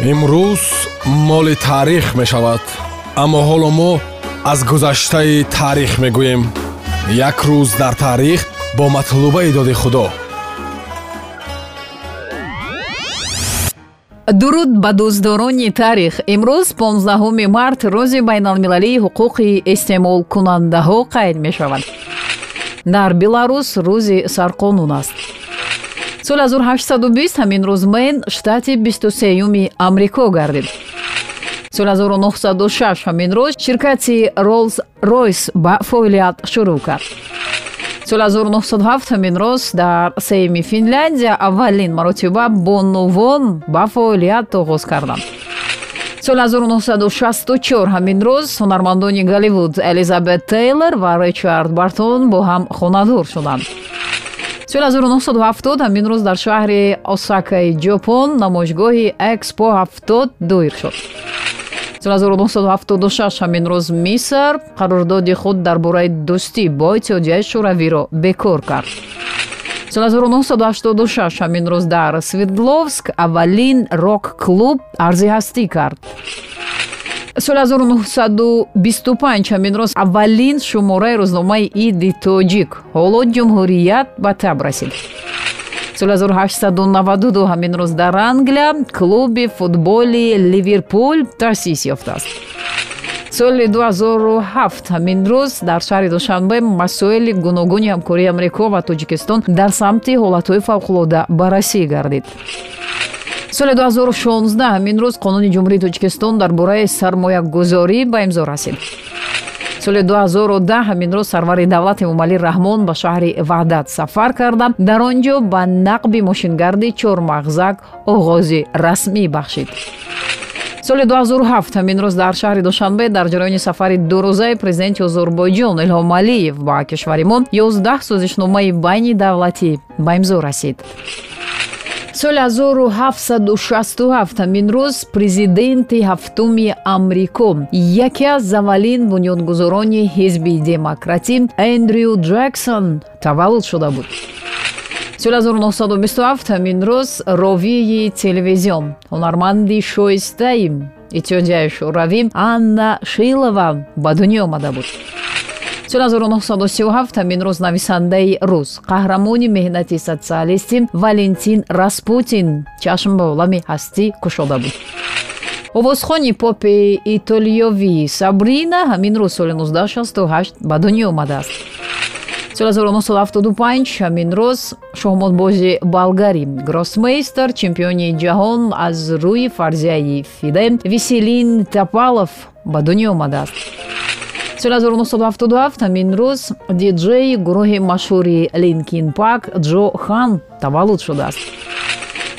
имрӯз моли таърих мешавад аммо ҳоло мо аз гузаштаи таърих мегӯем. Як рӯз дар таърих бо матлубаи доди худо. Дуруд ба дӯстдорони таърих. Имрӯз 15 март рӯзи байналмилалии ҳуқуқи истеъмолкунандаҳо қайд мешавад? Дар беларус рӯзи сарқонун аст соли 1820 ҳамин рӯз мэн штати 23юми амрико гардид. соли 1906 ҳамин рӯз ширкати ролс ройс ба фаъолият шурӯъ кард. соли 1907 ҳамин рӯз дар сеюми финляндия аввалин маротиба бонувон ба фаъолият оғоз карданд. соли 1964 ҳамин рӯз ҳунармандони голливуд элизабет тейлор ва ричард бартон бо ҳам хонадор шуданд 1970 ҳамин рӯз дар шаҳри осакаи ҷопон намоишгоҳи экспо 70 доир шуд. соли 1976 ҳамин рӯз миср қарордоди худ дар бораи дӯстӣ бо иттиҳодияи шӯравиро бекор кард. соли 1986 ҳамин рӯз дар свердловск аввалин рок-клуб арзи ҳастӣ кард соли 1925 ҳамин роз аввалин шумораи рӯзномаи иди тоҷик ҳоло ҷумҳурият ба таб расид. соли 1892 ҳамин рӯз дар англия клуби футболи ливерпул таъсис ёфтааст. соли 2007 ҳамин рӯз дар шаҳри душанбе масоили гуногуни ҳамкории амрико ва тоҷикистон дар самти ҳолатҳои фавқулода баррасӣ гардид соли 2016 ҳамин рӯз қонуни ҷумҳурии тоҷикистон дар бораи сармоягузорӣ ба имзо расид. соли 2010 ҳамин рӯз сарвари давлат эмомалӣ раҳмон ба шаҳри ваҳдат сафар карда дар он ҷо ба нақби мошингарди чормағзак оғози расмӣ бахшид. соли 2007 ҳамин рӯз дар шаҳри душанбе дар ҷараёни сафари дурӯзаи президенти озурбойҷон илҳом алиев ба кишвари мо 11 созишномаи байни давлатӣ ба имзо расид соли 1767 ҳамин рӯз президенти ҳафтуми амрико яке аз аввалин бунёдгузорони ҳизби демократӣ эндрю джексон таваллуд шуда буд. соли 1927 ҳамин рӯз ровии телевизион ҳунарманди шоистаи иттиҳодияи шӯравӣ анна шилова ба дунё омада буд соли 1937 ҳамин рӯз нависандаи рус қаҳрамони меҳнати социалистӣ валентин распутин. Чашм ба олами ҳастӣ кушода буд. Овозхони попи итолиёвӣ сабрина ҳамин рӯз соли 1968 ба дунё омадааст. Соли 1975 ҳамин рӯз шоҳмотбози болгари гроссмейстер чемпиони ҷаҳон аз рӯи фарзияи фиде виселин тапалов ба дунё омадааст соли 1977 ҳамин рӯз диҷеи гурӯҳи машҳури линкин пак ҷо хан таваллуд шудааст.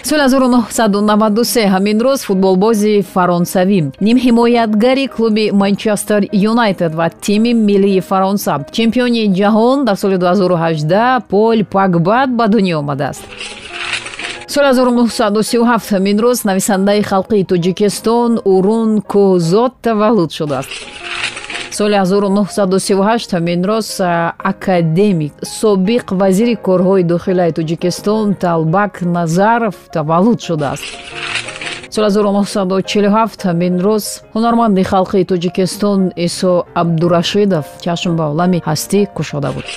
соли 1993 ҳамин рӯз футболбози фаронсавӣ нимҳимоятгари клуби манчестер юнайтед ва тими миллии фаронса. Чемпиони ҷаҳон дар соли 2018 пол пакбат ба дунё омадааст. соли 1937 ҳамин рӯз нависандаи халқии тоҷикистон урун кӯҳзод таваллуд шудааст соли 1938 ҳамин роз академик собиқ вазири корҳои дохилаи тоҷикистон талбак назаров таваллуд шудааст. Соли 1947 ҳамин рӯз ҳунарманди халқии тоҷикистон исо абдурашидов чашм ба олами ҳастӣ кушода буд.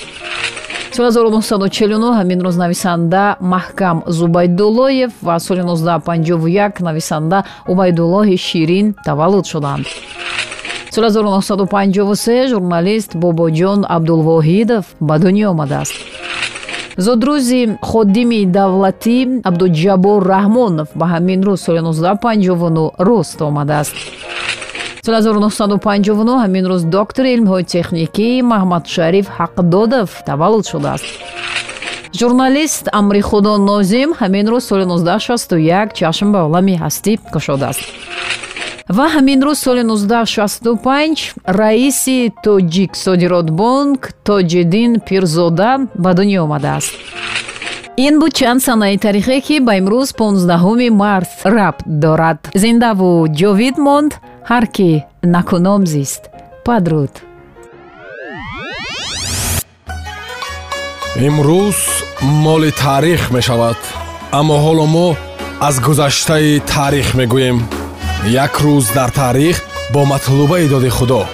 Соли 1949 ҳамин рӯз нависанда маҳкам зубайдуллоев ва соли 1951 нависанда убайдуллоҳи ширин таваллуд шуданд соли 1953 журналист бобоҷон абдулвоҳидов ба дунё омадааст. Зудрӯзи ходими давлатӣ абдуҷаббор раҳмонов ба ҳамин рӯз соли 1959 рӯст омадааст. Соли 1959 ҳамин рӯз доктори илмҳои техникӣ маҳмадшариф ҳақдодов таваллуд шудааст. Журналист амрихудо нозим ҳамин рӯз соли 1961 чашм ба олами ҳастӣ кушодааст ва ҳамин рӯз соли 1965 раиси тоҷиксодиротбонк тоҷиддин пирзода ба дунё омадааст. Ин буд чанд санаи таърихе ки ба имрӯз 15 март рабт дорад. Зиндаву ҷовид монд ҳар ки накуном зист. Падруд. Имрӯз моли таърих мешавад аммо ҳоло мо аз гузаштаи таърих мегӯем як рӯз дар таърих бо матлубаи доди худо.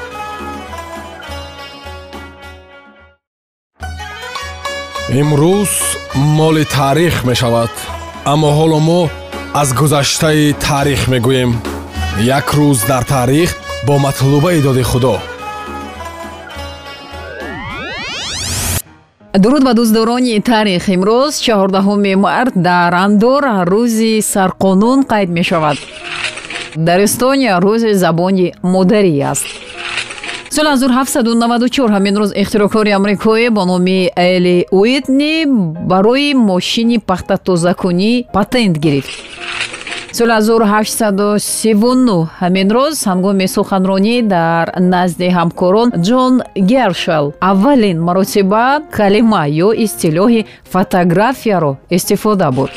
Имрӯз моли таърих мешавад аммо ҳоло мо аз гузаштаи таърих мегӯем. Як рӯз дар таърих бо матлубаи доди худо. Дуруд ба дӯстдорони таърих имрӯз чаҳордаҳуми март дар андора рӯзи сарқонун қайд мешавад дар эстония рӯзи забони модарӣ аст. Соли 1794 ҳамин рӯз ихтирокори амрикоӣ бо номи эли уитни барои мошини пахтатозакунӣ патент гирифт. Соли 1839 ҳамин рӯз ҳангоми суханронӣ дар назди ҳамкорон ҷон гершел аввалин маротиба калима ё истилоҳи фотографияро истифода бурд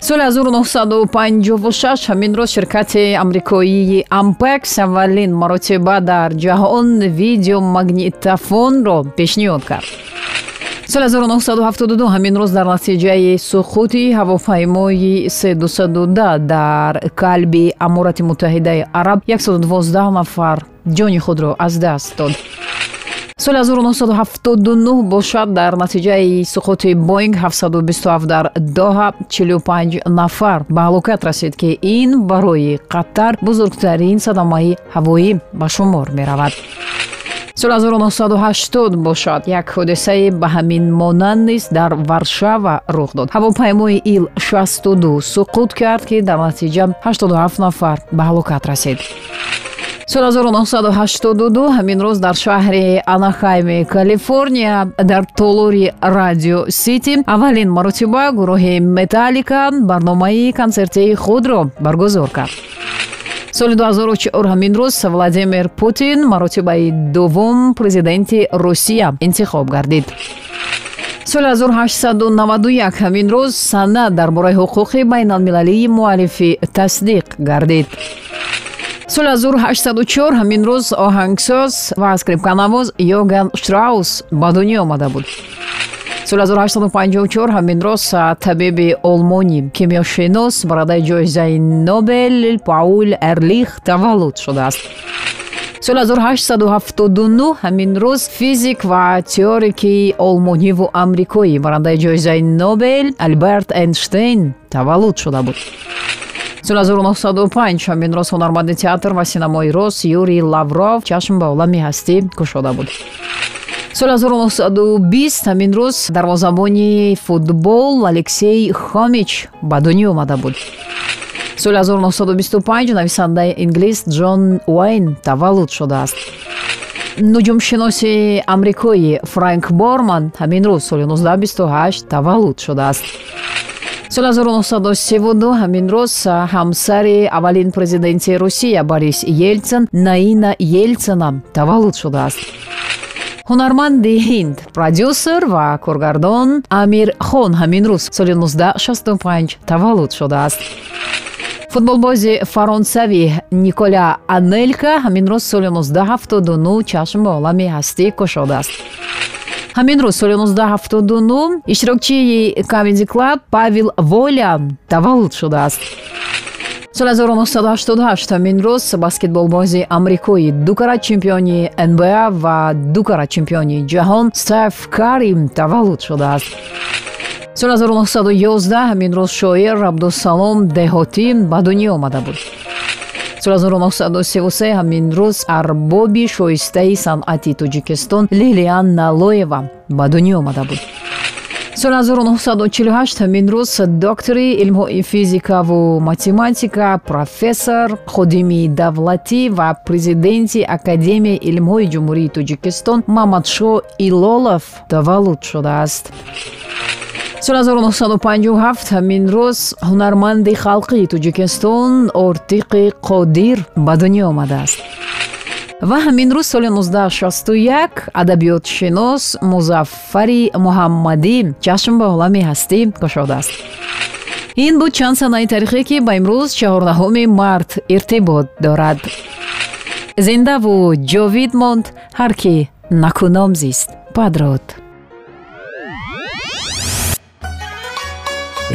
соли 1956 ҳамин рӯз ширкати амрикоии ампекс аввалин маротиба дар ҷаҳон видеомагнитофонро пешниҳод кард. соли 1972 ҳамин рӯз дар натиҷаи суқути ҳавофаймои с210 дар калби аморати муттаҳидаи араб 112 нафар ҷони худро аз даст дод соли 1979 бошад. Дар натиҷаи суқути боинг 727 дар доҳа 45 нафар ба ҳалокат расид ки ин барои қаттар бузургтарин садамаи ҳавоӣ ба шумор меравад. Соли 1980 бошад. Як ҳодисаи ба ҳамин монанд низ дар варшава рух дод. Ҳавопаймои ил 62 суқут кард ки дар натиҷа 87 нафар ба ҳалокат расид соли 1982 ҳамин рӯз дар шаҳри анахайми калифорния дар толори радио сити аввалин маротиба гурӯҳи металлика барномаи консертии худро баргузор кард. Соли 2004 ҳамин рӯз владимир путин маротибаи дуввум президенти русия интихоб гардид. Соли 1891 ҳамин рӯз санад дар бораи ҳуқуқи байналмилалии муаллифӣ тасдиқ гардид соли 1804 ҳамин рӯз оҳангсоз ва скрипканавоз йоган штраус ба дунё омада буд. Соли 1854 ҳамин рӯз табиби олмонӣ кимиёшинос бародаи ҷоизаи нобел паул эрлих таваллуд шудааст. Соли 1879 ҳамин рӯз физик ва теорики олмониву амрикоӣ барандаи ҷоизаи нобел алберт эйнштейн таваллуд шуда буд соли 1905 ҳамин рӯз ҳунарманди театр ва синамои рус юрий лавров чашм ба олами ҳастӣ кушода буд. соли 1920 ҳамин рӯз дарвозабони футбол алексей хомич ба дунё омада буд. соли 1925 нависандаи инглис ҷон уайн таваллуд шудааст. нуҷумшиноси амрикои франк борман ҳамин рӯз соли 1928 таваллуд шудааст соли 1932 ҳамин рӯз ҳамсари аввалин президенти русия борис елтсин наина елтсина таваллуд шудааст. Ҳунарманди ҳинд продюсер ва коргардон амир хон ҳамин рӯз соли 1965 таваллуд шудааст. Футболбози фаронсавӣ николя анелка ҳамин рӯз соли 1979 чашм ба олами ҳастӣ кушодааст ҳамин рӯз соли 1979 иштирокчии камеди клаб павел воля таваллуд шудааст. соли 1988 ҳамин рӯз баскетболбози амрикои дукара чемпиони нба ва дукара чемпиони ҷаҳон стеф кари таваллуд шудааст. соли 1911 ҳамин рӯз шоир абдусалом деҳотӣ ба дунё омада буд соли 1933 ҳамин рӯз арбоби шоистаи санъати тоҷикистон лилиан налоева ба дунё омада буд. Соли 1948 ҳамин рӯз доктори илмҳои физикаву математика профессор ходими давлатӣ ва президенти академияи илмҳои ҷумҳурии тоҷикистон маҳмадшоҳ илолов таваллуд шудааст соли 1957 ҳамин рӯз ҳунарманди халқии тоҷикистон ортиқи қодир ба дунё омадааст. ва ҳамин рӯз соли 1961 адабиётшинос музаффари муҳаммадӣ чашм ба олами ҳастӣ кушодааст ин буд чанд санаи таърихе ки ба имрӯз чаҳордаҳуми март иртибот дорад. зиндаву ҷовид монд ҳар ки накуном зист падрод